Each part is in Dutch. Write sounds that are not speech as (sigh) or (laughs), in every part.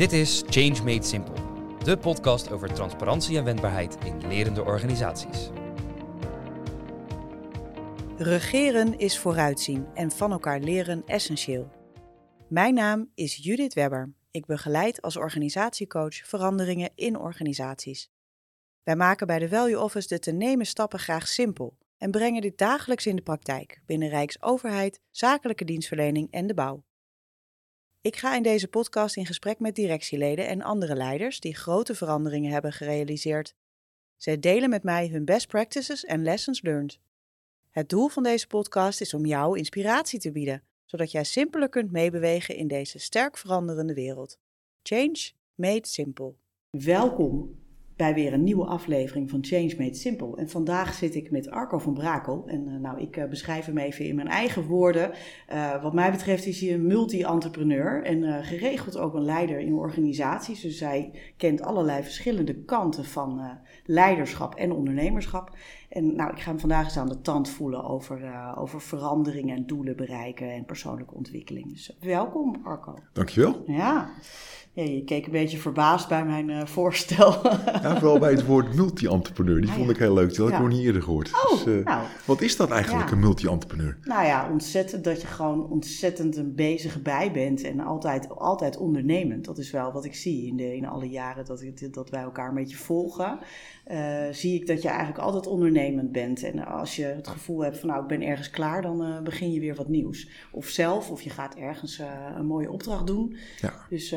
Dit is Change Made Simple, de podcast over transparantie en wendbaarheid in lerende organisaties. Regeren is vooruitzien en van elkaar leren essentieel. Mijn naam is Judith Webber. Ik begeleid als organisatiecoach veranderingen in organisaties. Wij maken bij de Value Office de te nemen stappen graag simpel en brengen dit dagelijks in de praktijk binnen Rijksoverheid, zakelijke dienstverlening en de bouw. Ik ga in deze podcast in gesprek met directieleden en andere leiders die grote veranderingen hebben gerealiseerd. Zij delen met mij hun best practices en lessons learned. Het doel van deze podcast is om jou inspiratie te bieden, zodat jij simpeler kunt meebewegen in deze sterk veranderende wereld. Change made simple. Welkom bij weer een nieuwe aflevering van Change Made Simple. En vandaag zit ik met Arco van Brakel. En uh, nou, ik uh, beschrijf hem even in mijn eigen woorden. Uh, wat mij betreft is hij een multi-entrepreneur en geregeld ook een leider in organisaties. Dus hij kent allerlei verschillende kanten van leiderschap en ondernemerschap. En nou, ik ga hem vandaag eens aan de tand voelen over, over veranderingen en doelen bereiken en persoonlijke ontwikkeling. Dus welkom Arco. Dankjewel. Ja. Ja, je keek een beetje verbaasd bij mijn uh, voorstel. Ja, vooral bij het woord multi-entrepreneur. Die ah, vond ik heel leuk. Die had ik nog niet eerder gehoord. Oh, dus, uh, nou. Wat is dat eigenlijk, ja. een multi-entrepreneur? Nou ja, ontzettend dat je gewoon ontzettend een bezige bij bent. En altijd, altijd ondernemend. Dat is wel wat ik zie in, de, in alle jaren dat, ik, dat wij elkaar een beetje volgen. Uh, zie ik dat je eigenlijk altijd ondernemend bent. En als je het gevoel hebt van nou, ik ben ergens klaar, dan begin je weer wat nieuws. Of zelf, of je gaat ergens een mooie opdracht doen. Ja. Dus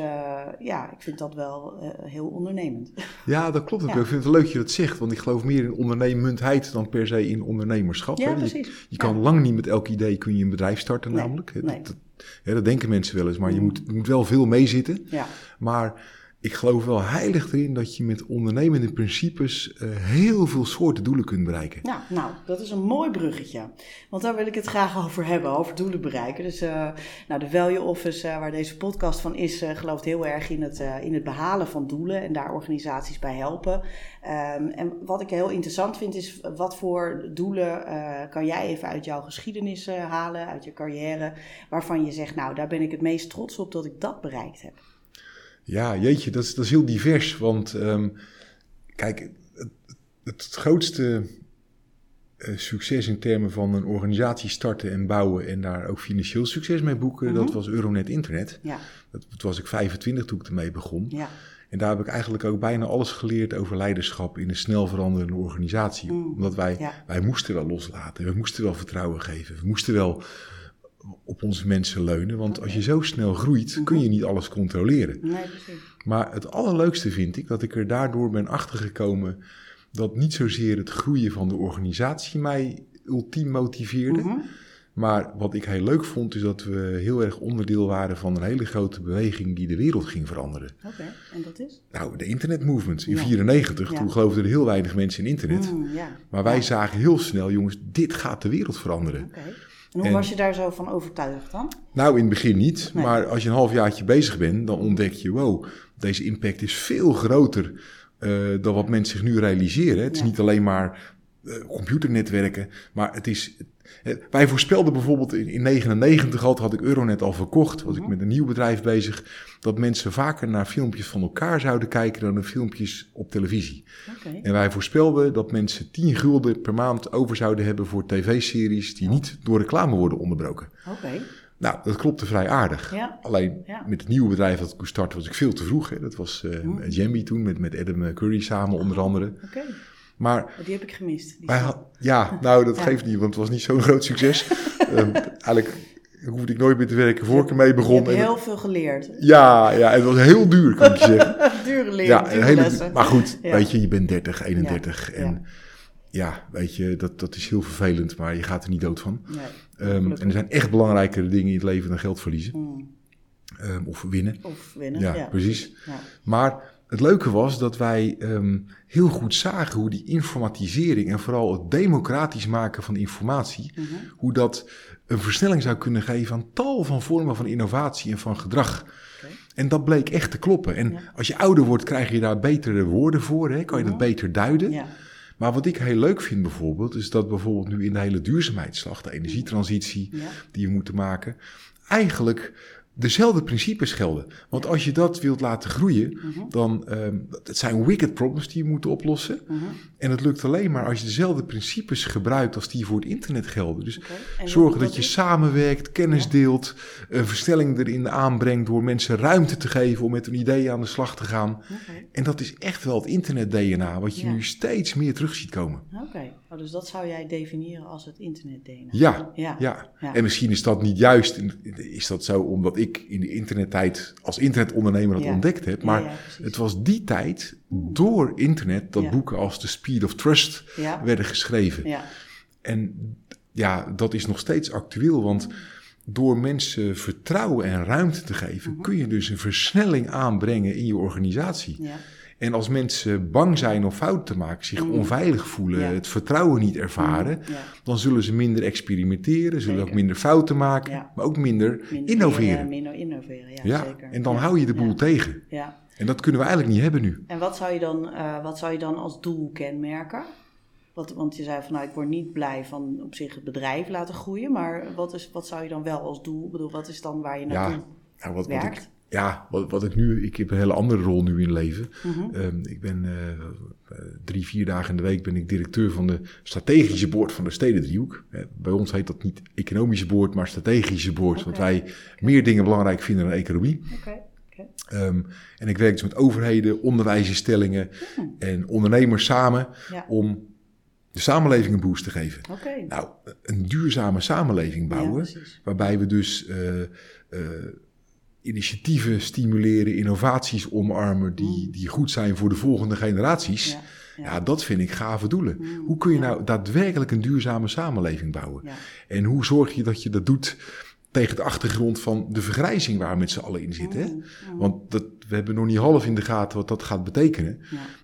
ja, ik vind dat wel heel ondernemend. Ja, dat klopt ook. (laughs) Ja. Ik vind het leuk dat je dat zegt, want ik geloof meer in ondernemendheid dan per se in ondernemerschap. Ja, hè? precies. Je, je kan lang niet met elk idee kun je een bedrijf starten nee, namelijk. Nee. Dat, dat, dat, denken mensen wel eens, maar je, moet, je moet wel veel meezitten. Ja. Maar ik geloof wel heilig erin dat je met ondernemende principes uh, heel veel soorten doelen kunt bereiken. Ja, nou, dat is een mooi bruggetje. Want daar wil ik het graag over hebben, over doelen bereiken. Dus uh, nou, de Value Office, uh, waar deze podcast van is, gelooft heel erg in het, in het behalen van doelen en daar organisaties bij helpen. Um, en wat ik heel interessant vind, is wat voor doelen kan jij even uit jouw geschiedenis halen, uit je carrière, waarvan je zegt, nou, daar ben ik het meest trots op dat ik dat bereikt heb. Ja, jeetje, dat is, dat is heel divers. Want um, kijk, het, het, grootste uh, succes in termen van een organisatie starten en bouwen en daar ook financieel succes mee boeken, mm -hmm. dat was Euronet Internet. Ja. Dat, dat, was ik 25 toen ik ermee begon. Ja. En daar heb ik eigenlijk ook bijna alles geleerd over leiderschap in een snel veranderende organisatie. Mm. Omdat wij, ja. wij moesten wel loslaten, we moesten wel vertrouwen geven, we moesten wel op onze mensen leunen. Want als je zo snel groeit, kun je niet alles controleren. Nee, precies. Maar het allerleukste vind ik dat ik er daardoor ben achtergekomen dat niet zozeer het groeien van de organisatie mij ultiem motiveerde. Mhm. Maar wat ik heel leuk vond, is dat we heel erg onderdeel waren van een hele grote beweging die de wereld ging veranderen. Oké, okay. en dat is? Nou, de internetmovement. In 1994, ja. toen geloofden er heel weinig mensen in internet. Mm, ja. Maar wij zagen heel snel, jongens, dit gaat de wereld veranderen. Okay. En hoe en, was je daar zo van overtuigd dan? Nou, in het begin niet. Nee. Maar als je een halfjaartje bezig bent, dan ontdek je, wow, deze impact is veel groter uh, dan wat mensen zich nu realiseren. Het ja. is niet alleen maar computernetwerken, maar het is... Uh, wij voorspelden bijvoorbeeld in 1999 had, had ik Euronet al verkocht, was ik met een nieuw bedrijf bezig, dat mensen vaker naar filmpjes van elkaar zouden kijken dan naar filmpjes op televisie. Okay. En wij voorspelden dat mensen 10 gulden per maand over zouden hebben voor tv-series die niet door reclame worden onderbroken. Okay. Nou, dat klopte vrij aardig. Ja. Alleen ja. met het nieuwe bedrijf dat ik moest starten was ik veel te vroeg. Hè. Dat was uh. Jambi toen, met, met Adam Curry samen onder andere. Okay. Maar, die heb ik gemist. Had, ja, (laughs) nou dat ja. geeft niet, want het was niet zo'n groot succes. um, (laughs) eigenlijk hoefde ik nooit meer te werken voor ik ermee begon. Je hebt heel veel geleerd. Ja, ja, het was heel duur, kan ik je zeggen. (laughs) dure leren, ja, dure hele, lessen. Maar goed, Ja. weet je, je bent 30, 31 Ja. en ja, weet je, dat, dat is heel vervelend, maar je gaat er niet dood van. Nee, Um, gelukkig. en er zijn echt belangrijkere dingen in het leven dan geld verliezen. Hmm. Um, of winnen. Of winnen. Ja, Ja, precies. Ja. Maar het leuke was dat wij um, heel goed zagen hoe die informatisering en vooral het democratisch maken van informatie, Mhm. hoe dat een versnelling zou kunnen geven aan tal van vormen van innovatie en van gedrag. En dat bleek echt te kloppen. En Ja. als je ouder wordt, krijg je daar betere woorden voor, hè? kan je dat Mhm. beter duiden. Ja. Maar wat ik heel leuk vind bijvoorbeeld, is dat bijvoorbeeld nu in de hele duurzaamheidsslag, de energietransitie Ja. die we moeten maken, eigenlijk dezelfde principes gelden. Want als je dat wilt laten groeien, Mhm. dan ehm het zijn wicked problems die je moet oplossen. Mhm. En het lukt alleen maar als je dezelfde principes gebruikt als die voor het internet gelden. Dus zorgen dat je is? samenwerkt, kennis Ja. deelt, een versnelling erin aanbrengt door mensen ruimte te geven om met een idee aan de slag te gaan. En dat is echt wel het internet-DNA, wat je Ja. nu steeds meer terug ziet komen. Oké. Oh, dus dat zou jij definiëren als het internet-DNA? Ja, Ja. ja. Ja. En misschien is dat niet juist, is dat zo omdat ik in de internettijd als internetondernemer dat Ja. ontdekt heb. Maar ja, het was die tijd door internet dat boeken als The Speed of Trust werden geschreven. Ja. En ja, dat is nog steeds actueel, want door mensen vertrouwen en ruimte te geven, Mhm. kun je dus een versnelling aanbrengen in je organisatie. Ja. En als mensen bang zijn om fouten te maken, zich Mhm. onveilig voelen, Ja. het vertrouwen niet ervaren, Ja. dan zullen ze minder experimenteren, zullen Zeker. ook minder fouten maken, Ja. maar ook minder, Minder- innoveren. Ja, minder innoveren, ja, ja, zeker. en dan Ja. hou je de boel Ja. tegen. Ja. En dat kunnen we eigenlijk niet hebben nu. En wat zou je dan, eh, wat zou je dan als doel kenmerken? Wat, want je zei van nou, ik word niet blij van op zich het bedrijf laten groeien, maar wat, is, wat zou je dan wel als doel? Ik bedoel, wat is dan waar je naartoe Nou, wat, wat werkt? ik, ja, wat, wat ik nu, ik heb een hele andere rol nu in leven. Mhm. Ehm, ik ben eh, drie, vier dagen in de week ben ik directeur van de strategische boord van de Stedendriehoek. Eh, bij ons heet dat niet economische boord, maar strategische boord. Want wij meer dingen belangrijk vinden dan economie. Ehm, en ik werk dus met overheden, onderwijsinstellingen Hmm. en ondernemers samen Ja. om de samenleving een boost te geven. Nou, een duurzame samenleving bouwen, waarbij we dus eh, initiatieven stimuleren, innovaties omarmen die, die goed zijn voor de volgende generaties. Ja, Ja, ja. dat vind ik gave doelen. Mm, Hoe kun je ja. nou daadwerkelijk een duurzame samenleving bouwen? En hoe zorg je dat je dat doet tegen de achtergrond van de vergrijzing waar we met z'n allen in zitten? Mm, mm. Want dat, we hebben nog niet half in de gaten wat dat gaat betekenen.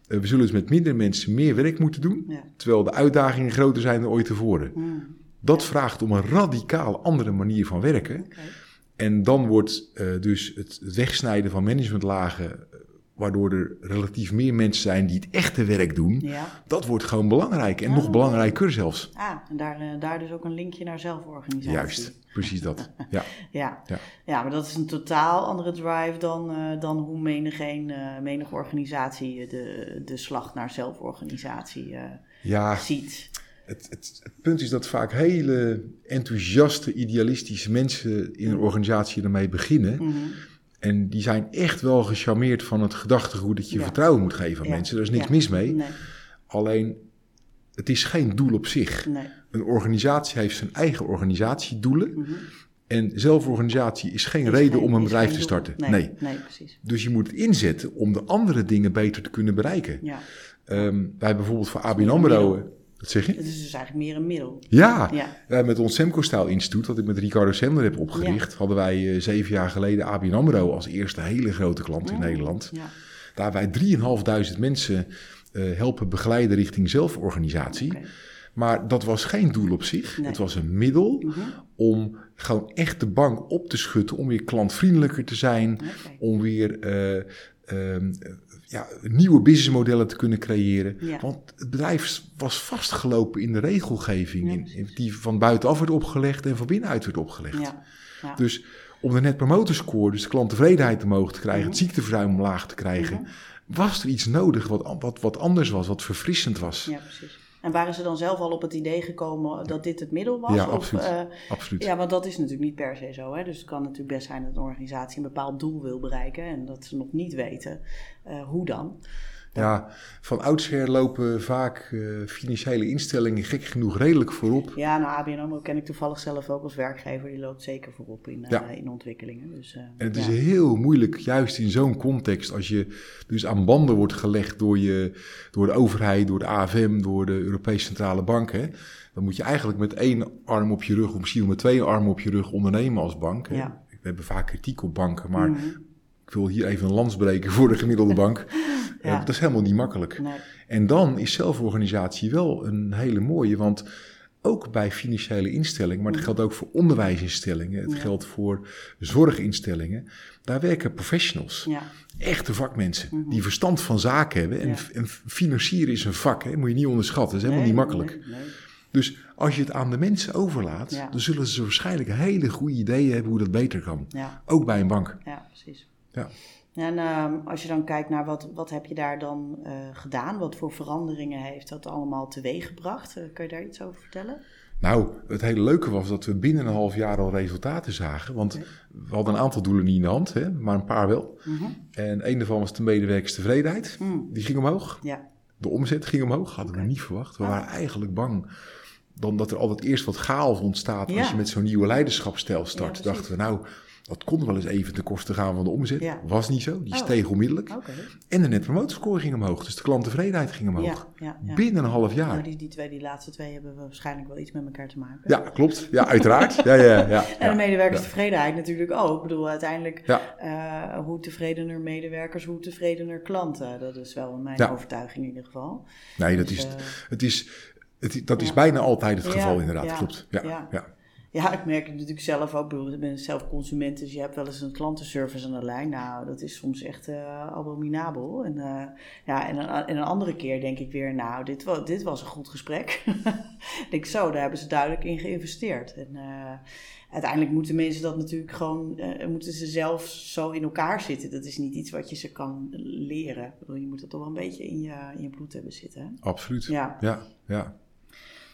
Eh, we zullen dus met minder mensen meer werk moeten doen, terwijl de uitdagingen groter zijn dan ooit tevoren. Mm, Dat vraagt om een radicaal andere manier van werken. En dan wordt eh, dus het wegsnijden van managementlagen, waardoor er relatief meer mensen zijn die het echte werk doen, Ja. dat wordt gewoon belangrijk. En Ah. nog belangrijker zelfs. Ah, en daar, eh, daar dus ook een linkje naar zelforganisatie. Juist, precies dat. (laughs) Ja, Ja. Ja. Ja. maar dat is een totaal andere drive dan, eh, dan hoe menigeen, eh menige organisatie de, de slag naar zelforganisatie ja ziet. Het, het, het punt is dat vaak hele enthousiaste, idealistische mensen in een organisatie ermee beginnen. Mhm. En die zijn echt wel gecharmeerd van het gedachtegoed dat je Ja. vertrouwen moet geven aan Ja. mensen. Daar is niks Ja. mis mee. Nee, Alleen, het is geen doel op zich. nee. Een organisatie heeft zijn eigen organisatiedoelen. Mhm. En zelforganisatie is geen Is reden geen- om een bedrijf te starten. Nee, Nee. nee, precies. Dus je moet het inzetten om de andere dingen beter te kunnen bereiken. Ja. Ehm, wij bijvoorbeeld voor ABN AMRO... Wat zeg je? Het is dus eigenlijk meer een middel. Ja, Ja. met ons Semco-stijl instituut, dat ik met Ricardo Semler heb opgericht... hadden wij eh, zeven jaar geleden ABN AMRO als eerste hele grote klant in Oh, Nederland. Ja. Daar wij 3.500 mensen eh, helpen begeleiden richting zelforganisatie. Maar dat was geen doel op zich. Nee. Het was een middel Mhm. om gewoon echt de bank op te schutten, om weer klantvriendelijker te zijn, om weer eh, ehm, eh, ja, nieuwe businessmodellen te kunnen creëren. Ja. Want het bedrijf was vastgelopen in de regelgeving, in, die van buitenaf werd opgelegd en van binnenuit werd opgelegd. Dus om de net promoter score, dus de klanttevredenheid omhoog te krijgen, het ziekteverzuim omlaag te krijgen, was er iets nodig wat, wat, wat anders was, wat verfrissend was. ja, precies. En waren ze dan zelf al op het idee gekomen dat dit het middel was? Ja, Of, eh, Absoluut. Ja, want dat is natuurlijk niet per se zo. Hè? Dus het kan natuurlijk best zijn dat een organisatie een bepaald doel wil bereiken en dat ze nog niet weten eh, hoe dan. Ja, van oudsher lopen vaak eh, financiële instellingen gek genoeg redelijk voorop. Ja, nou ABN AMRO ken ik toevallig zelf ook als werkgever. Die loopt zeker voorop in, eh, Ja. in ontwikkelingen. Dus, eh, En het is heel moeilijk, juist in zo'n context, als je dus aan banden wordt gelegd door, je, door de overheid, door de AFM, door de Europese Centrale Bank. Hè, dan moet je eigenlijk met één arm op je rug, of misschien met twee armen op je rug ondernemen als bank. Hè. Ja. We hebben vaak kritiek op banken, maar Mhm. Ik wil hier even een lans breken voor de gemiddelde bank. (laughs) Ja. Eh, dat is helemaal niet makkelijk. Nee. En dan is zelforganisatie wel een hele mooie, want ook bij financiële instellingen, maar het geldt ook voor onderwijsinstellingen, het Ja. geldt voor zorginstellingen, daar werken professionals, Ja. echte vakmensen, Mhm. die verstand van zaken hebben. En, Ja. en financieren is een vak, hè, moet je niet onderschatten, dat is helemaal Nee, niet makkelijk. nee, nee. Dus als je het aan de mensen overlaat, Ja. dan zullen ze waarschijnlijk hele goede ideeën hebben hoe dat beter kan. Ja, Ook bij een bank. ja precies. Ja. En ehm, als je dan kijkt naar wat, wat heb je daar dan eh, gedaan? Wat voor veranderingen heeft dat allemaal teweeggebracht? Uh, kun je daar iets over vertellen? Nou, het hele leuke was dat we binnen een half jaar al resultaten zagen. Want we hadden een aantal doelen niet in de hand, hè, maar een paar wel. Mhm. En een daarvan was de medewerkerstevredenheid. Mm, Die ging omhoog. Ja, De omzet ging omhoog. Hadden Oké. we niet verwacht. We Ah. waren eigenlijk bang dan dat er altijd eerst wat chaos ontstaat Ja. als je met zo'n nieuwe leiderschapsstijl start. Ja, dachten we, nou, dat kon wel eens even ten koste gaan van de omzet. Ja. Was niet zo. Die Oh. steeg onmiddellijk. En de net promoter score ging omhoog. Dus de klanttevredenheid ging omhoog. Ja, ja, ja. Binnen een half jaar. Nou, die, die, twee, die laatste twee hebben we waarschijnlijk wel iets met elkaar te maken. Ja, klopt. Ja, uiteraard. Ja, ja, ja. (laughs) En de medewerkerstevredenheid natuurlijk ook. Ik bedoel, uiteindelijk, eh, hoe tevredener medewerkers, hoe tevredener klanten. Dat is wel mijn overtuiging in ieder geval. Nee, dat Dus, is, eh, het is, het, dat is bijna altijd het geval inderdaad. Klopt. Ja, ja. Ja. Ik merk het natuurlijk zelf ook. Ik ben zelf consument, dus je hebt wel eens een klantenservice aan de lijn. Nou, dat is soms echt eh, abominabel. En, eh, ja, en, een, en een andere keer denk ik weer, nou, dit, was dit was een goed gesprek. (laughs) ik denk zo, daar hebben ze duidelijk in geïnvesteerd. En eh, uiteindelijk moeten mensen dat natuurlijk gewoon, eh, moeten ze zelf zo in elkaar zitten. Dat is niet iets wat je ze kan leren. Ik bedoel, je moet dat toch wel een beetje in je, in je bloed hebben zitten. hè? Absoluut. Ja. Ja, ja.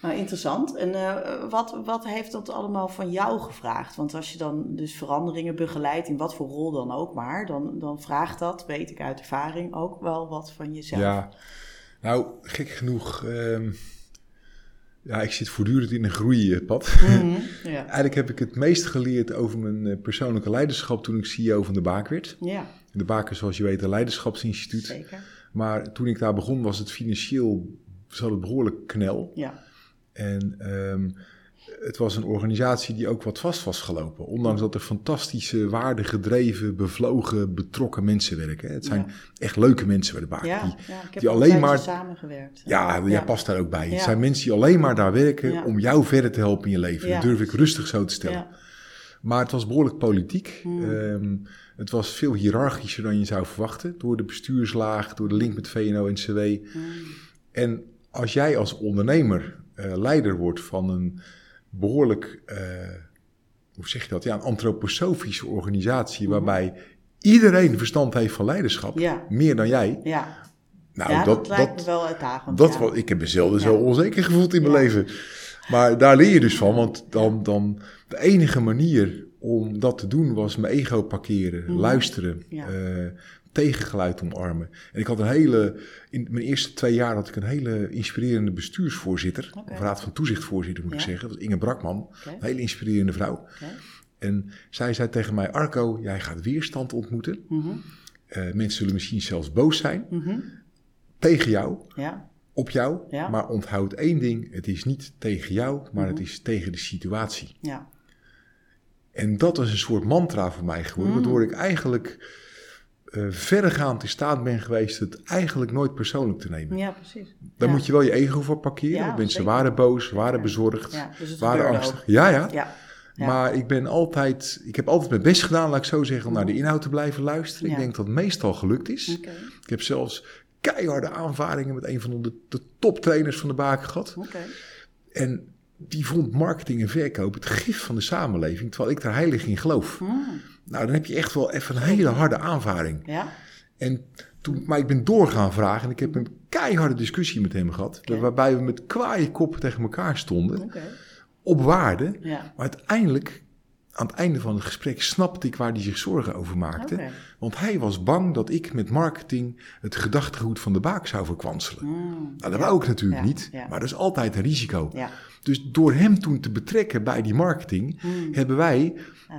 Nou, interessant. En eh, wat, wat heeft dat allemaal van jou gevraagd? Want als je dan dus veranderingen begeleidt, in wat voor rol dan ook maar, dan, dan vraagt dat, weet ik uit ervaring, ook wel wat van jezelf. Ja, nou, gek genoeg. ehm, ja, ik zit voortdurend in een groeipad. Mhm, (laughs) ja. Eigenlijk heb ik het meest geleerd over mijn eh, persoonlijke leiderschap toen ik CEO van de Baak werd. ja, De Baak is, zoals je weet, een leiderschapsinstituut. zeker. Maar toen ik daar begon, was het financieel zat het behoorlijk knel. Ja, En ehm, het was een organisatie die ook wat vast was gelopen. Ondanks dat er fantastische, waardegedreven, bevlogen, betrokken mensen werken. Het zijn Ja. echt leuke mensen bij de Baak. ja, Die, ja, ik heb die al alleen een maar- samengewerkt. ja, jij past daar ook bij. Het zijn mensen die alleen maar daar werken om jou verder te helpen in je leven. Dat durf ik rustig zo te stellen. Maar het was behoorlijk politiek. Hmm. Ehm, het was veel hiërarchischer dan je zou verwachten. Door de bestuurslaag, door de link met VNO-NCW. mm, En als jij als ondernemer leider wordt van een behoorlijk, eh, hoe zeg je dat? Ja, een antroposofische organisatie waarbij iedereen verstand heeft van leiderschap, Mhm. Ja. meer dan jij. ja. Nou, ja dat, dat, lijkt me wel uitdagend. dat, ja. ik heb me zelden zo Ja. onzeker gevoeld in mijn leven. Maar daar leer je dus van, want dan, dan de enige manier om dat te doen was mijn ego parkeren, Mhm. luisteren, Ja. Tegengeluid omarmen. En ik had een hele, in mijn eerste twee jaar had ik een hele inspirerende bestuursvoorzitter, Oké. of raad van toezichtvoorzitter moet ik zeggen, dat was Inge Brakman, een hele inspirerende vrouw. En zij zei tegen mij, Arco, jij gaat weerstand ontmoeten. Mhm, Eh, mensen zullen misschien zelfs boos zijn mhm. tegen jou, Ja, op jou. Ja. Maar onthoud één ding: het is niet tegen jou, maar het Mhm. is tegen de situatie. ja. En dat is een soort mantra voor mij geworden, waardoor ik eigenlijk eh, verregaand in staat ben geweest het eigenlijk nooit persoonlijk te nemen. ja, precies. Daar Ja. moet je wel je ego voor parkeren. Ja, want mensen zeker. waren boos, waren bezorgd, Ja, dus waren angstig. Ja, ja. Maar ik ben altijd, ik heb altijd mijn best gedaan, laat ik zo zeggen, om naar de inhoud te blijven luisteren. Ik denk dat het meestal gelukt is. Ik heb zelfs keiharde aanvaringen met een van de, de toptrainers van de baken gehad. En die vond marketing en verkoop het gif van de samenleving, terwijl ik daar heilig in geloof. Hmm, Nou, dan heb je echt wel even een hele harde aanvaring. Ja, En toen, maar ik ben doorgaan vragen en ik heb een keiharde discussie met hem gehad, waarbij we met kwaaie koppen tegen elkaar stonden, oké. op waarde. Ja, Maar uiteindelijk, aan het einde van het gesprek, snapte ik waar hij zich zorgen over maakte. Want hij was bang dat ik met marketing het gedachtegoed van de baak zou verkwanselen. Hmm, Nou, dat wou ik natuurlijk Ja, niet, ja. maar dat is altijd een risico. Dus door hem toen te betrekken bij die marketing, Hmm, hebben wij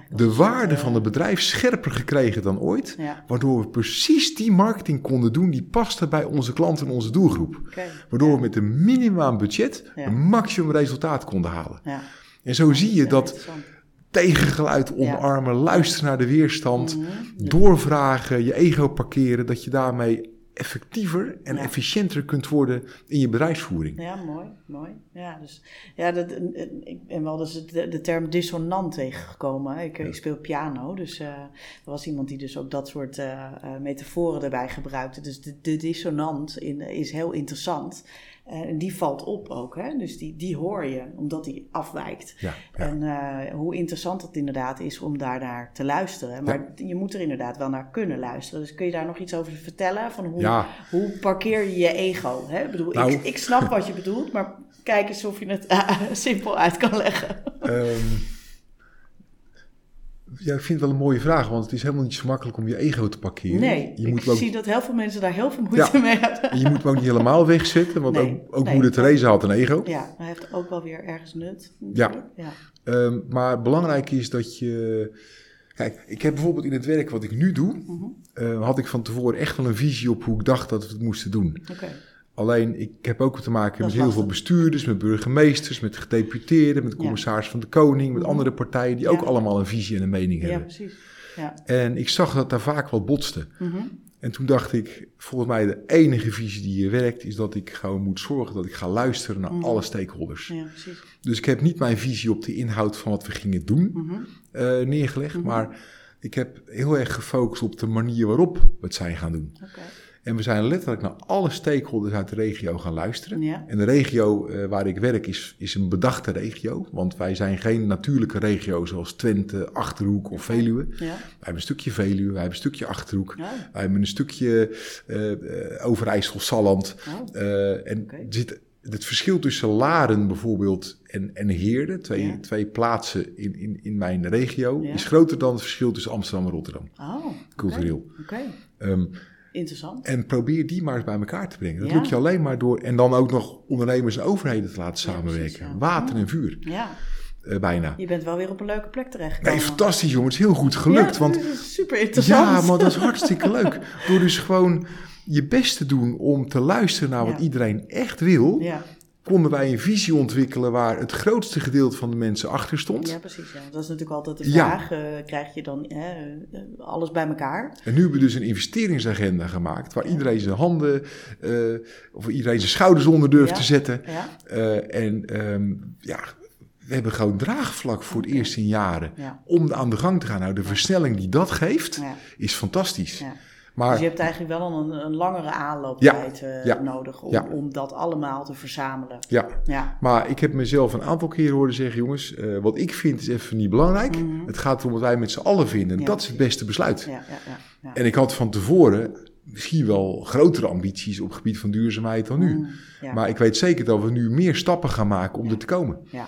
de waarde eh, van het bedrijf scherper gekregen dan ooit. Waardoor we precies die marketing konden doen die paste bij onze klanten en onze doelgroep. Waardoor we met een minimum budget een maximum resultaat konden halen. En zo zie je dat. Tegengeluid omarmen, luisteren naar de weerstand, Mhm. doorvragen, je ego parkeren, dat je daarmee effectiever en Ja. efficiënter kunt worden in je bedrijfsvoering. Ja, mooi, mooi. Ja, dus, ja dat, en- en- ik ben wel eens de, de term dissonant tegengekomen. Ik, ik speel piano, dus eh, er was iemand die dus ook dat soort eh, eh, metaforen erbij gebruikte. Dus de, de dissonant in, is heel interessant. En die valt op ook, hè? dus die, die hoor je, omdat die afwijkt. Ja, ja. En uh, hoe interessant het inderdaad is om daarnaar te luisteren. Maar je moet er inderdaad wel naar kunnen luisteren. Dus kun je daar nog iets over vertellen? Van hoe, hoe parkeer je je ego? Hè? Ik, bedoel, Nou- ik, ik snap wat je bedoelt, maar kijk eens of je het eh, (laughs) simpel uit kan leggen. Ehm, ja, ik vind het wel een mooie vraag, want het is helemaal niet zo makkelijk om je ego te parkeren. Nee, je ik moet ook, zie dat heel veel mensen daar heel veel moeite Ja. mee hebben. je moet hem ook niet helemaal wegzetten, want Nee, ook, ook nee. moeder Teresa had een ego. Ja, hij heeft ook wel weer ergens nut. Ja. natuurlijk. ja. Ehm, maar belangrijk is dat je. Kijk, ik heb bijvoorbeeld in het werk wat ik nu doe, Mhm. eh, had ik van tevoren echt wel een visie op hoe ik dacht dat we het moesten doen. Oké. Alleen, ik heb ook te maken met heel lastig. veel bestuurders, met burgemeesters, met gedeputeerden, met de Ja. commissaris van de Koning, met andere partijen die Ja. ook allemaal een visie en een mening Ja, hebben. precies. Ja. En ik zag dat daar vaak wel botste. Mhm. En toen dacht ik, volgens mij de enige visie die hier werkt, is dat ik gewoon moet zorgen dat ik ga luisteren naar Mhm. alle stakeholders. ja, precies. Dus ik heb niet mijn visie op de inhoud van wat we gingen doen Mhm. eh, neergelegd, maar ik heb heel erg gefocust op de manier waarop we het zijn gaan doen. En we zijn letterlijk naar alle stakeholders uit de regio gaan luisteren. Ja. En de regio eh, waar ik werk is, is een bedachte regio, want wij zijn geen natuurlijke regio zoals Twente, Achterhoek of Veluwe. Wij hebben een stukje Veluwe, wij hebben een stukje Achterhoek, wij hebben een stukje eh eh, Overijssel, Salland. Oh. Eh, en zit, het verschil tussen Laren bijvoorbeeld en, en Heerde, twee, twee plaatsen in, in, in mijn regio, is groter dan het verschil tussen Amsterdam en Rotterdam, Oh, cultureel. Oké, Ehm, interessant. en probeer die maar eens bij elkaar te brengen. Dat Ja. lukt je alleen maar door, en dan ook nog ondernemers en overheden te laten Ja, samenwerken. precies, ja. Water en vuur, Ja, eh, bijna. je bent wel weer op een leuke plek terechtgekomen. Nee, fantastisch jongen, het is heel goed gelukt. Ja, want super interessant. Ja, maar dat is (laughs) hartstikke leuk. Door dus gewoon je best te doen om te luisteren naar wat iedereen echt wil, Ja, konden wij een visie ontwikkelen waar het grootste gedeelte van de mensen achter stond. ja precies. Ja. Dat is natuurlijk altijd de Ja. vraag. eh, krijg je dan eh, alles bij elkaar? En nu hebben we dus een investeringsagenda gemaakt waar iedereen zijn handen eh, of iedereen zijn schouders onder durft Ja. te zetten. Ja, Eh, en ehm, ja, we hebben gewoon draagvlak voor het eerst in jaren ja, om aan de gang te gaan. Nou, de versnelling die dat geeft, ja. is fantastisch. Maar Dus je hebt eigenlijk wel een, een langere aanlooptijd eh, ja, nodig om, ja. om dat allemaal te verzamelen. ja, Ja, Maar ik heb mezelf een aantal keren horen zeggen, jongens, eh, wat ik vind is even niet belangrijk. Mhm. Het gaat erom wat wij met z'n allen vinden. Dat is het beste besluit. ja, ja. ja, ja. En ik had van tevoren misschien wel grotere ambities op het gebied van duurzaamheid dan nu. Mm, ja. Maar ik weet zeker dat we nu meer stappen gaan maken om er te komen. Ja.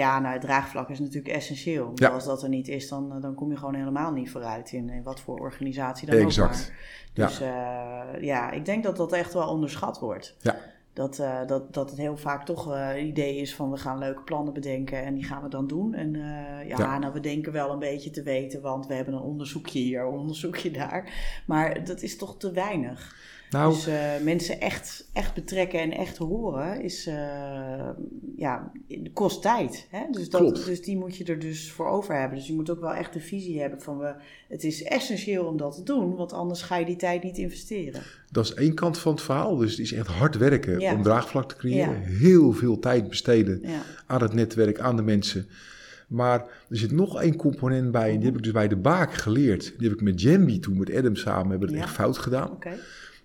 Ja, nou het draagvlak is natuurlijk essentieel. Want Ja. Als dat er niet is, dan, dan kom je gewoon helemaal niet vooruit in, in wat voor organisatie dan ook maar. Dus ja. ja, ik denk dat dat echt wel onderschat wordt. Ja. Dat, eh, dat, dat het heel vaak toch eh, een idee is van we gaan leuke plannen bedenken en die gaan we dan doen. En eh, ja, Ja. nou we denken wel een beetje te weten, want we hebben een onderzoekje hier, een onderzoekje daar. Maar dat is toch te weinig. Nou, Dus eh, mensen echt, echt betrekken en echt horen is, eh, ja, kost tijd. Hè? Dus, dat, Klopt. dus die moet je er dus voor over hebben. Dus je moet ook wel echt de visie hebben van we, het is essentieel om dat te doen, want anders ga je die tijd niet investeren. dat is één kant van het verhaal. Dus het is echt hard werken Ja. om draagvlak te creëren. Ja. Heel veel tijd besteden Ja, aan het netwerk, aan de mensen. Maar er zit nog één component bij. En die heb ik dus bij de Baak geleerd. Die heb ik met Jambi toen, met Adam samen, hebben we het echt fout gedaan.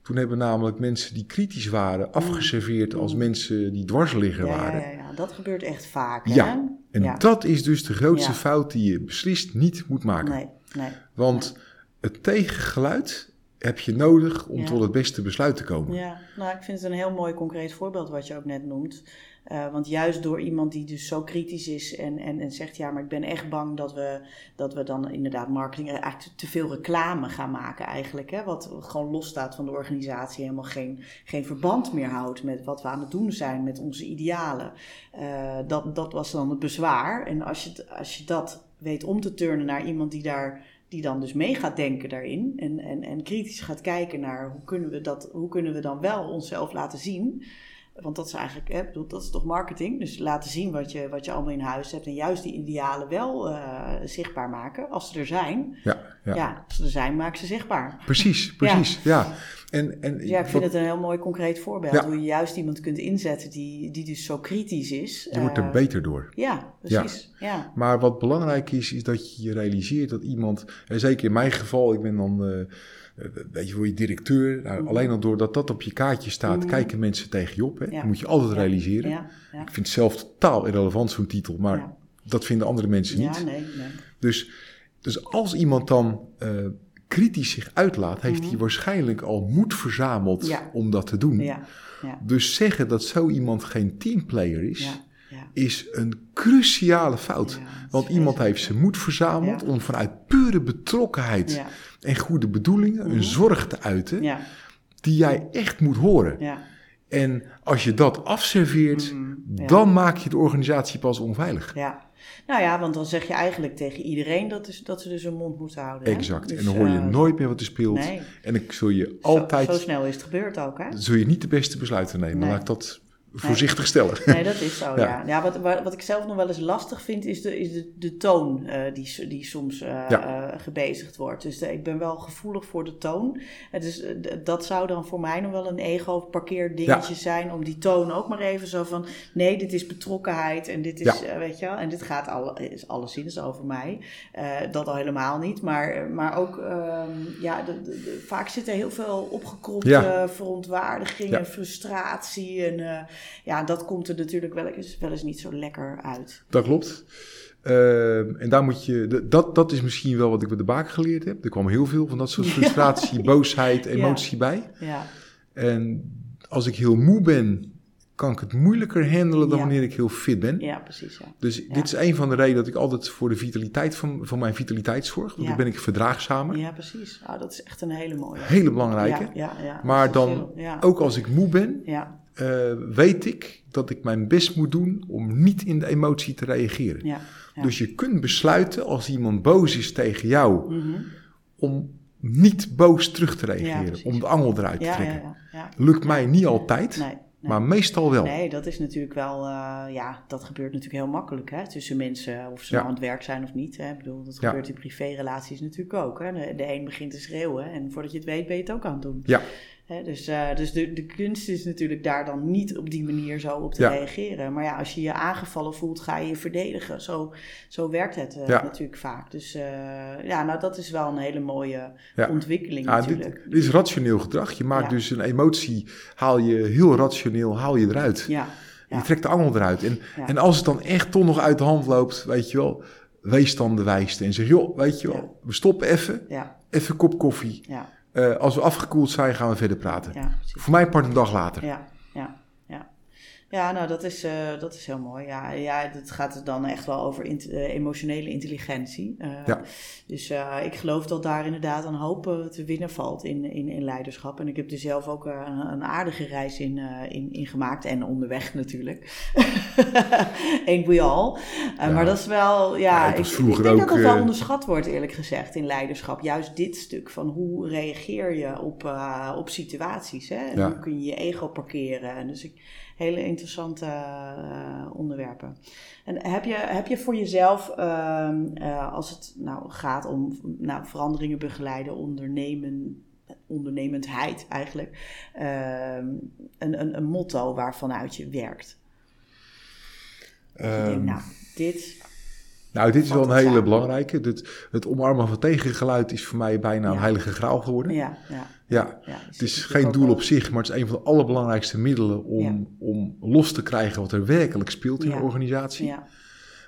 Toen hebben namelijk mensen die kritisch waren afgeserveerd als mensen die dwarsligger ja, waren. ja, ja, dat gebeurt echt vaak. Ja, Hè? En Ja. dat is dus de grootste Ja. fout die je beslist niet moet maken. Nee, nee. Want het tegengeluid heb je nodig om tot het beste besluit te komen. Ja, nou, ik vind het een heel mooi concreet voorbeeld wat je ook net noemt. Eh, want juist door iemand die dus zo kritisch is en, en, en zegt: Ja, maar ik ben echt bang dat we, dat we dan inderdaad marketing, eh, eigenlijk te veel reclame gaan maken, eigenlijk. Hè? Wat gewoon losstaat van de organisatie, helemaal geen, geen verband meer houdt met wat we aan het doen zijn, met onze idealen. Eh, dat, dat was dan het bezwaar. En als je, als je dat weet om te turnen naar iemand die daar die dan dus mee gaat denken daarin en, en, en kritisch gaat kijken naar hoe kunnen we dat, hoe kunnen we dan wel onszelf laten zien. Want dat is eigenlijk, hè, bedoel, dat is toch marketing. Dus laten zien wat je, wat je allemaal in huis hebt. En juist die idealen wel eh, zichtbaar maken. Als ze er zijn. Ja, ja. Ja. als ze er zijn, maak ze zichtbaar. Precies, precies. Ja. En, en Dus ja, ik vind wat- het een heel mooi concreet voorbeeld. Ja. Hoe je juist iemand kunt inzetten die, die dus zo kritisch is. je wordt er Eh, beter door. Ja, precies. Ja. Maar wat belangrijk is, is dat je je realiseert dat iemand, en zeker in mijn geval, ik ben dan, eh, weet je, voor je directeur, nou, Mhm. alleen al doordat dat op je kaartje staat, Mhm. kijken mensen tegen je op. Hè? Ja. Dat moet je altijd realiseren. Ja, ja. Ik vind het zelf totaal irrelevant, zo'n titel. Maar dat vinden andere mensen niet. Ja, nee, nee. Dus, dus als iemand dan eh, kritisch zich uitlaat, heeft hij waarschijnlijk al moed verzameld Mhm. Om dat te doen. Ja, ja, Dus zeggen dat zo iemand geen teamplayer is. Is een cruciale fout. Ja, Want iemand heeft zijn moed verzameld Ja. om vanuit pure betrokkenheid Ja, en goede bedoelingen een zorg te uiten die jij echt moet horen. ja. En als je dat afserveert, Mhm, ja. dan maak je de organisatie pas onveilig. Ja. Nou ja, want dan zeg je eigenlijk tegen iedereen dat, is, dat ze dus hun mond moeten houden. hè? Exact. Dus, en dan hoor je eh, nooit meer wat er speelt. Nee. En dan zul je Zo- altijd, Zo, snel is het gebeurd ook, hè? zul je niet de beste besluiten nemen. Nee. Laat ik dat voorzichtig stellen. Nee, dat is zo, (laughs) ja. Ja. ja. wat, wat, ik zelf nog wel eens lastig vind, is de, is de, de toon eh, die, die soms Ja. eh, gebezigd wordt. Dus ik ben wel gevoelig voor de toon. Het is, eh, d- dat zou dan voor mij nog wel een ego-parkeerdingetje zijn, om die toon ook maar even zo van, nee, dit is betrokkenheid en dit is, weet je wel, en dit gaat alle, is alleszins over mij. Dat al helemaal niet, maar, maar ook, ehm, ja, de, de- de- vaak zit er heel veel opgekropte Ja. verontwaardiging Ja. en frustratie en... ja, dat komt er natuurlijk wel eens, wel eens niet zo lekker uit. Dat klopt. Ehm, en daar moet je, dat, dat is misschien wel wat ik bij de baken geleerd heb. Er kwam heel veel van dat soort (laughs) frustratie, boosheid, emotie bij. Ja, En als ik heel moe ben, kan ik het moeilijker handelen dan Ja. wanneer ik heel fit ben. ja precies. Ja. Dus dit is een van de redenen dat ik altijd voor de vitaliteit van, van mijn vitaliteit zorg. Want Ja. dan ben ik verdraagzamer. ja, precies. Ah, dat is echt een hele mooie. Hele belangrijke. Ja, ja. Maar dan ook als ik moe ben, Ja, eh, weet ik dat ik mijn best moet doen om niet in de emotie te reageren. ja. ja. Dus je kunt besluiten als iemand boos is tegen jou, Mhm. om niet boos terug te reageren. om de angel eruit te trekken. Lukt mij niet altijd, Nee, nee. maar meestal wel. Nee, dat is natuurlijk wel, eh, ja, dat gebeurt natuurlijk heel makkelijk hè, tussen mensen, of ze nou aan het werk zijn of niet. Hè. Ik bedoel, dat gebeurt in privérelaties natuurlijk ook. Hè. De, de een begint te schreeuwen en voordat je het weet ben je het ook aan het doen. Ja, Dus dus de, de kunst is natuurlijk daar dan niet op die manier zo op te Ja. reageren. Maar ja, als je je aangevallen voelt, ga je je verdedigen. Zo, zo werkt het eh, Ja. natuurlijk vaak. Dus eh, ja, nou dat is wel een hele mooie Ja. ontwikkeling Ja, dit, natuurlijk. dit is rationeel gedrag. Je maakt dus een emotie, haal je heel rationeel, haal je eruit. Ja. Je trekt de angel eruit. En, en als het dan echt toch nog uit de hand loopt, weet je wel, wees dan de wijste. En zeg, joh, weet je wel, we stoppen even, ja, even een kop koffie. ja, Eh, als we afgekoeld zijn, gaan we verder praten. ja. Voor mij part een dag later. Ja. Ja, nou, dat is, eh, dat is heel mooi. Ja, ja, het gaat dan echt wel over int- eh, emotionele intelligentie. Eh, Ja. Dus ik geloof dat daar inderdaad een hoop te winnen valt in, in, in leiderschap. En ik heb er zelf ook een, een aardige reis in, in, in gemaakt. En onderweg natuurlijk. (laughs) Ain't we all. Ja. Maar dat is wel, ja, Ja, ik ik, denk dat ook, dat wel onderschat wordt eerlijk gezegd in leiderschap. Juist dit stuk van hoe reageer je op, op situaties. Hè? En Ja. hoe kun je je ego parkeren. En dus ik, hele interessante eh, onderwerpen. En heb je, heb je voor jezelf, ehm, eh, als het nou gaat om nou, veranderingen begeleiden, ondernemen, ondernemendheid eigenlijk, ehm, een, een, een motto waarvanuit je werkt? Je denkt, nou, dit, nou, dit is wel een hele samen. belangrijke. Het, het omarmen van tegengeluid is voor mij bijna een heilige graal geworden. ja, ja. Ja, ja het is geen doel op zich, maar het is een van de allerbelangrijkste middelen om, om los te krijgen wat er werkelijk speelt in een organisatie. Ja,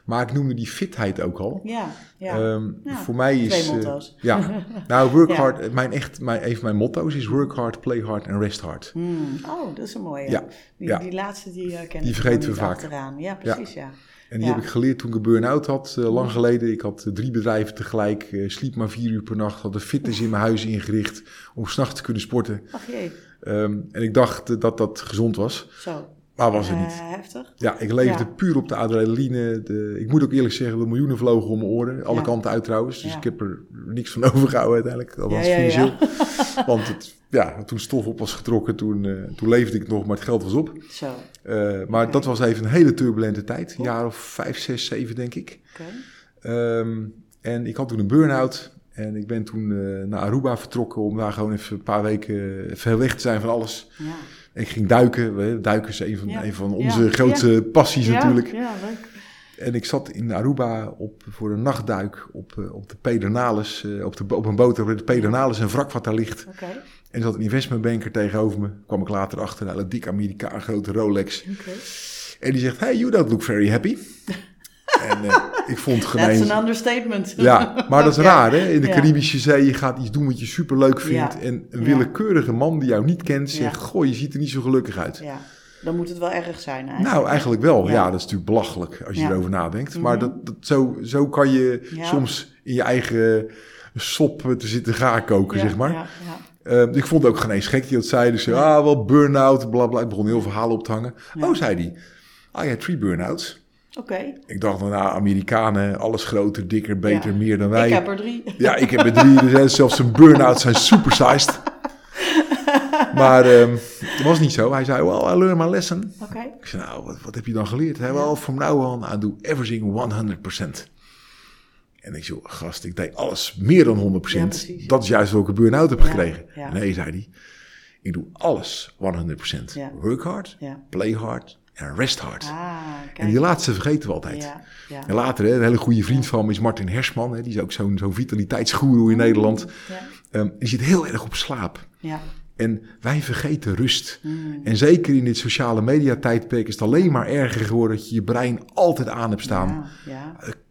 Maar ik noemde die fitheid ook al. ja, ja. Ja, Voor mij is. twee motto's. ja, nou, work (laughs) Ja. hard. Mijn echt, mijn, een van mijn motto's is work hard, play hard en rest hard. Hmm, Oh, dat is een mooie. Ja, Die, die laatste die uh, ken Die vergeten we vaak. achteraan. Ja, precies, ja. En die Ja. heb ik geleerd toen ik een burn-out had, eh, lang geleden. Ik had eh, drie bedrijven tegelijk, eh, sliep maar vier uur per nacht, had een fitness in mijn huis (laughs) ingericht om s'nachts te kunnen sporten. Ach jee, Ehm, en ik dacht dat dat gezond was, zo. Maar was het Eh, niet. heftig. Ja, ik leefde Ja. puur op de adrenaline. De, ik moet ook eerlijk zeggen, de miljoenen vlogen om mijn oren. Alle Ja. kanten uit trouwens. Dus Ja. ik heb er niks van (laughs) overgehouden uiteindelijk. Althans ja. financieel. (laughs) Want het, ja, toen stof op was getrokken, toen, eh, toen leefde ik nog, maar het geld was op. Zo. Eh, maar dat was even een hele turbulente tijd. Een jaar of vijf, zes, zeven denk ik. Ehm, en ik had toen een burn-out. En ik ben toen naar Aruba vertrokken om daar gewoon even een paar weken ver weg te zijn van alles. Ja. Ik ging duiken. Duiken is een van, Ja. een van Ja. onze grootste passies natuurlijk. Ja, leuk. En ik zat in Aruba op, voor een nachtduik op, eh, op de Pedernales, eh, op, de, op een boot over de Pedernales, een wrak wat daar ligt. En er zat een investmentbanker tegenover me. Kwam ik later achter, een dik Amerikaan, grote Rolex. En die zegt, hey, you don't look very happy. (laughs) en eh, ik vond het That's gemeen. an understatement. Ja, maar dat is (laughs) Ja. raar hè. In de Ja. Caribische Zee, je gaat iets doen wat je superleuk vindt. Ja. En een Ja. willekeurige man die jou niet kent, Ja. zegt, goh, je ziet er niet zo gelukkig uit. Ja, dan moet het wel erg zijn eigenlijk. Nou, eigenlijk wel. Ja. Ja. dat is natuurlijk belachelijk als je Ja. erover nadenkt. Mhm. Maar dat, dat, zo, zo kan je Ja. soms in je eigen sop te zitten gaan koken, Ja, zeg maar. Ja, ja. Eh, ik vond het ook geen eens gek die dat zei. Dus Ja. ah, wel burn-out, bla bla. Ik begon heel verhalen op te hangen. Ja. Oh, zei hij. Ah, hebt drie burn-outs. Oké. Ik dacht, nou, Amerikanen, alles groter, dikker, beter, Ja. meer dan wij. Ik heb er drie. Ja, ik heb er drie. Zijn zelfs zijn burn-outs zijn supersized. maar ehm dat was niet zo. Hij zei, well, I learned my lesson. Oké. Ik zei, nou, wat, wat heb je dan geleerd? Hij wel, from now on, I do everything 100%. En ik zei, gast, ik deed alles meer dan 100%. Ja, precies. dat is juist welke burn-out heb gekregen. ja. Nee, zei hij. Ik doe alles 100%. Ja. Work hard, play hard en rest hard. Ah, en die laatste vergeten we altijd. Ja, ja. En later, hè, een hele goede vriend van me is Martin Hersman. Hè, die is ook zo'n zo'n vitaliteitsgoeroe in Nederland. Ja, Ehm, die zit heel erg op slaap. ja. En wij vergeten rust. Mm. En zeker in dit sociale media tijdperk is het alleen maar erger geworden dat je je brein altijd aan hebt staan.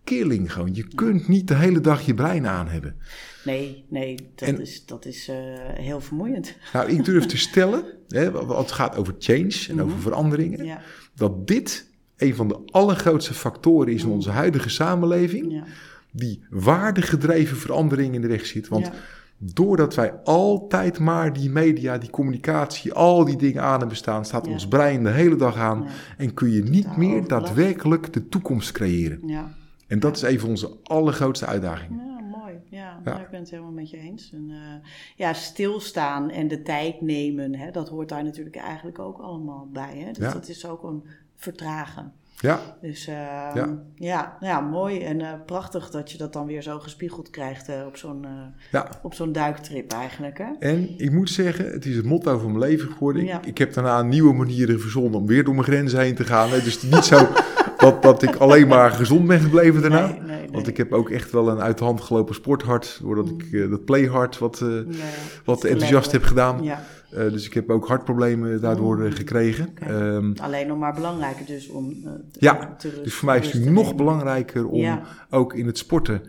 Killing gewoon. Je kunt niet de hele dag je brein aan hebben. Nee, nee, dat En- is, dat is eh, heel vermoeiend. Nou, ik durf te (laughs) stellen, hè, wat het gaat over change en over veranderingen, Ja, dat dit een van de allergrootste factoren is in onze huidige samenleving, ja. die waardegedreven verandering in de weg zit. Want Ja. doordat wij altijd maar die media, die communicatie, al die dingen aan hebben staan, staat ons brein de hele dag aan en kun je niet meer daadwerkelijk de toekomst creëren. Ja. En dat is een van onze allergrootste uitdagingen. Ja, mooi. Ja, Ja. nou, ik ben het helemaal met je eens. En, eh, ja, stilstaan en de tijd nemen, hè, dat hoort daar natuurlijk eigenlijk ook allemaal bij. Hè? Dus Ja. dat is ook een vertragen. Ja, Dus eh, Ja. ja. Ja, mooi en eh, prachtig dat je dat dan weer zo gespiegeld krijgt eh, op zo'n ja. op zo'n duiktrip eigenlijk. Hè? En ik moet zeggen, het is het motto van mijn leven geworden. Ik-. Ik, heb daarna nieuwe manieren verzonnen om weer door mijn grenzen heen te gaan. hè. Dus niet zo (laughs) dat, dat ik alleen maar gezond ben gebleven daarna. Nee, nee, nee. Want ik heb ook echt wel een uit de hand gelopen sporthart. Doordat ik eh, dat playhard wat, eh, Ja, wat enthousiast heb gedaan. Ja, Eh, dus ik heb ook hartproblemen daardoor eh, gekregen. Ehm, alleen nog maar belangrijker dus om Ja, te dus voor mij is het nog nemen. belangrijker om Ja. ook in het sporten.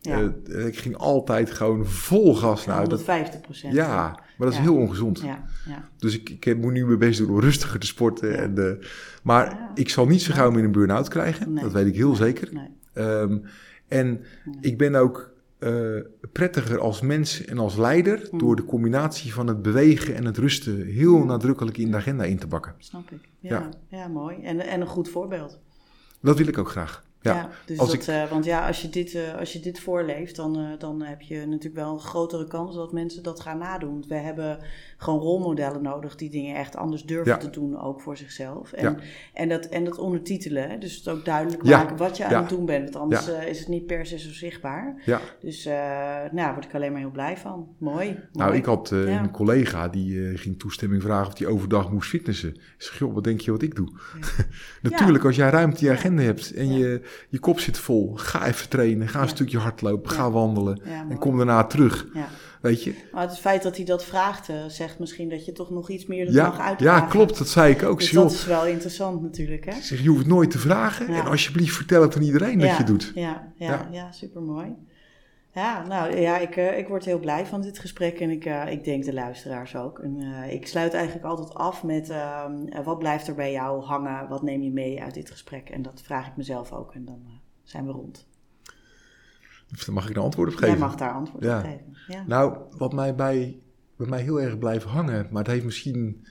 Ja. ik ging altijd gewoon vol gas naar. Dat, 150 procent. ja, maar dat is heel ongezond. Ja, ja. Dus ik, ik moet nu mijn best doen om rustiger te sporten. En, eh, maar ik zal niet zo gauw meer een burn-out krijgen. Nee. Dat weet ik heel zeker. Nee. Ehm, en ik ben ook eh, prettiger als mens en als leider... Hmm. door de combinatie van het bewegen en het rusten... heel nadrukkelijk in de agenda in te bakken. Snap ik. Ja, Ja. ja. mooi. En, en een goed voorbeeld. Dat wil ik ook graag. Ja, dus als dat, ik- eh, want ja, als je dit, eh, als je dit voorleeft, dan, eh, dan heb je natuurlijk wel een grotere kans dat mensen dat gaan nadoen. We hebben gewoon rolmodellen nodig die dingen echt anders durven Ja. te doen, ook voor zichzelf. En, Ja. en, dat, en dat ondertitelen, hè? dus het ook duidelijk maken wat je aan het doen bent. Want anders eh, is het niet per se zo zichtbaar. Dus eh, nou, daar word ik alleen maar heel blij van. Mooi. Nou, ik had eh, een collega die ging toestemming vragen of hij overdag moest fitnessen. Ik zeg, joh, wat denk je wat ik doe? (laughs) Natuurlijk, als jij ruimte in je agenda hebt en je, je kop zit vol, ga even trainen, ga een stukje hardlopen, ga wandelen en kom daarna terug. Ja. Weet je? Maar het feit dat hij dat vraagt, zegt misschien dat je toch nog iets meer dat mag Ja, uitdragen. ja, klopt, dat zei ik ook. Dus dat is wel interessant natuurlijk, hè? zeg, je hoeft het nooit te vragen Ja. en alsjeblieft vertel het aan iedereen dat ja, je doet. Ja, ja, Ja. ja. supermooi. Ja, nou ja, ik, eh, ik word heel blij van dit gesprek en ik, eh, ik denk de luisteraars ook. En, eh, ik sluit eigenlijk altijd af met ehm, eh, wat blijft er bij jou hangen, wat neem je mee uit dit gesprek? En dat vraag ik mezelf ook en dan zijn we rond. (laughs) Daar mag ik een antwoord op Jij geven. mag daar antwoord Ja. op geven. Ja. Nou, wat mij bij, bij mij heel erg blijft hangen, maar het heeft misschien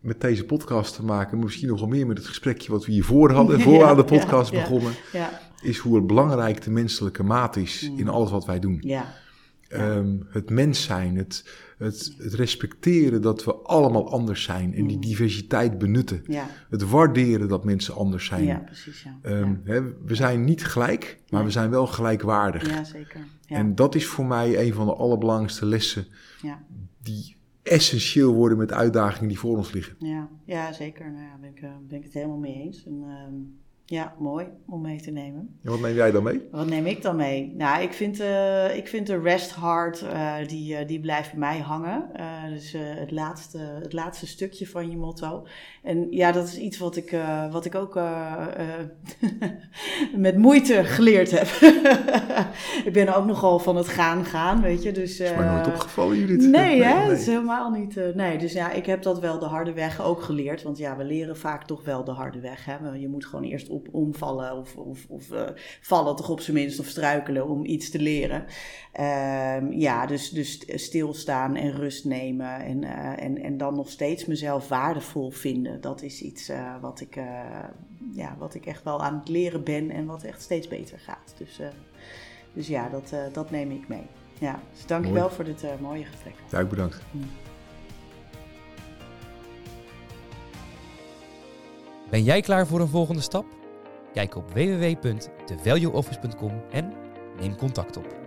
met deze podcast te maken, maar misschien nog wel meer met het gesprekje wat we hiervoor (laughs) hadden, voor aan de podcast begonnen, Ja, is hoe belangrijk de menselijke maat is in alles wat wij doen. ja, Ehm, het mens zijn, het, het, het respecteren dat we allemaal anders zijn en die diversiteit benutten. ja, Het waarderen dat mensen anders zijn. ja, precies. Ja, Ehm, hè, we zijn niet gelijk, maar we zijn wel gelijkwaardig. ja. zeker. Ja, En dat is voor mij een van de allerbelangrijkste lessen ja. die essentieel worden met uitdagingen die voor ons liggen. Ja, ja zeker. Nou ja, ben ik, eh, ben ik het helemaal mee eens. En, ehm, Ja, mooi om mee te nemen. En wat neem jij dan mee? Wat neem ik dan mee? Nou, ik vind, uh, ik vind de rest hard, uh, die, uh, die blijft bij mij hangen. dus het, laatste, het laatste stukje van je motto. En ja, dat is iets wat ik, wat ik ook (laughs) met moeite geleerd heb. (laughs) ik ben ook nogal van het gaan gaan, weet je. Dus, is mij nooit opgevallen, Judith. Nee, (laughs) nee, hè? Nee. Dat is helemaal niet... nee, dus ja, ik heb dat wel de harde weg ook geleerd. Want ja, we leren vaak toch wel de harde weg. Hè? Je moet gewoon eerst op omvallen of, of, of uh, vallen toch op zijn minst of struikelen om iets te leren. Um, ja, dus, dus stilstaan en rust nemen en, uh, en, en dan nog steeds mezelf waardevol vinden. Dat is iets uh, wat, ik, ja, wat ik echt wel aan het leren ben en wat echt steeds beter gaat. Dus, dus ja, dat, dat neem ik mee. Ja, dus dankjewel Mooi. voor dit mooie gesprek. Ja, bedankt. Mm. Ben jij klaar voor een volgende stap? Kijk op www.thevalueoffice.com en neem contact op.